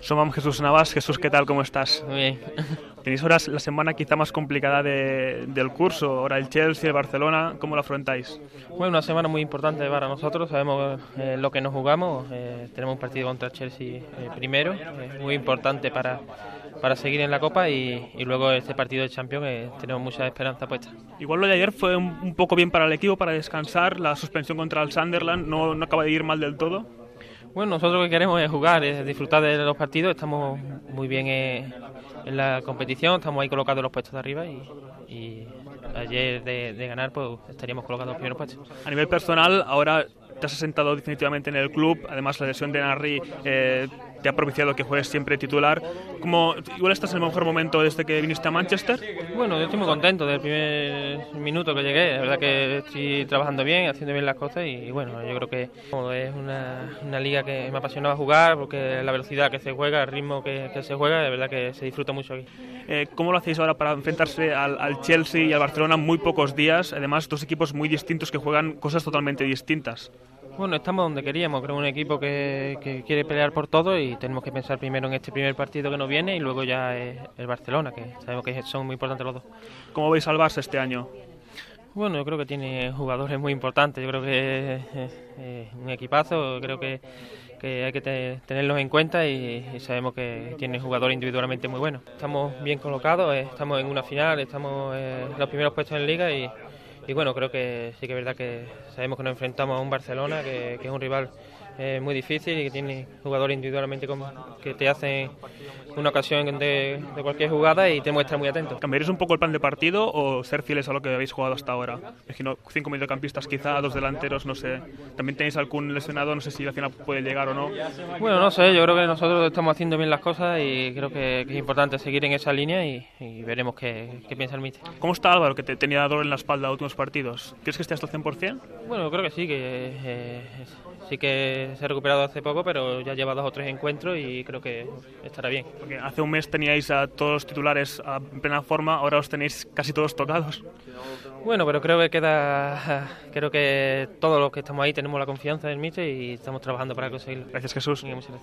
Somos Jesús Navas. Jesús, ¿qué tal? ¿Cómo estás? Muy bien. Tenéis ahora la semana quizá más complicada de- del curso, ahora el Chelsea, el Barcelona, ¿cómo lo afrontáis? Bueno, una semana muy importante para nosotros, sabemos eh, lo que nos jugamos, eh, tenemos un partido contra Chelsea eh, primero, eh, muy importante para, para seguir en la Copa y, y luego este partido de Champions eh, tenemos mucha esperanza puesta. Igual lo de ayer fue un, un poco bien para el equipo, para descansar, la suspensión contra el Sunderland no, no acaba de ir mal del todo. Bueno, nosotros lo que queremos es jugar, es disfrutar de los partidos, estamos muy bien en la competición, estamos ahí colocados en los puestos de arriba y ayer de, de ganar pues estaríamos colocados en puestos. A nivel personal, ahora te has asentado definitivamente en el club, además la lesión de Narri eh, te ha propiciado que juegues siempre titular. Como, igual estás en el mejor momento desde que viniste a Manchester. Bueno, yo estoy muy contento del primer minuto que llegué. La verdad que estoy trabajando bien, haciendo bien las cosas y, bueno, yo creo que como es una, una liga que me apasionaba jugar porque la velocidad que se juega, el ritmo que, que se juega, de verdad que se disfruta mucho aquí. Eh, ¿Cómo lo hacéis ahora para enfrentarse al, al Chelsea y al Barcelona en muy pocos días? Además, dos equipos muy distintos que juegan cosas totalmente distintas. Bueno, estamos donde queríamos, creo un equipo que, que quiere pelear por todo y tenemos que pensar primero en este primer partido que nos viene y luego ya eh, el Barcelona, que sabemos que son muy importantes los dos. ¿Cómo veis al Barça este año? Bueno, yo creo que tiene jugadores muy importantes. Yo creo que es eh, un equipazo. Creo que, que hay que te- tenerlos en cuenta y, sabemos que tiene jugadores individualmente muy buenos. Estamos bien colocados, eh, estamos en una final, estamos eh, en los primeros puestos en liga y, y bueno, creo que sí que es verdad que sabemos que nos enfrentamos a un Barcelona que, que es un rival eh, muy difícil y que tiene jugadores individualmente como- que te hacen una ocasión de, de cualquier jugada y tenemos que estar muy atentos. ¿Cambiaréis un poco el plan de partido o ser fieles a lo que habéis jugado hasta ahora? Imagino cinco mediocampistas quizá, dos delanteros, no sé. También tenéis algún lesionado, no sé si al final puede llegar o no. Bueno, no sé, yo creo que nosotros estamos haciendo bien las cosas y creo que, que es importante seguir en esa línea y, y veremos qué, qué piensa el míster. ¿Cómo está Álvaro, que te tenía dolor en la espalda últimos partidos? ¿Crees que esté hasta el 100%? Bueno, creo que sí, que eh, sí que se ha recuperado hace poco, pero ya lleva dos o tres encuentros y creo que estará bien. Porque hace un mes teníais a todos los titulares en plena forma, ahora os tenéis casi todos tocados. Bueno, pero creo que queda, creo que todos los que estamos ahí tenemos la confianza del míster y estamos trabajando para conseguirlo. Gracias Jesús. Venga, muchas gracias.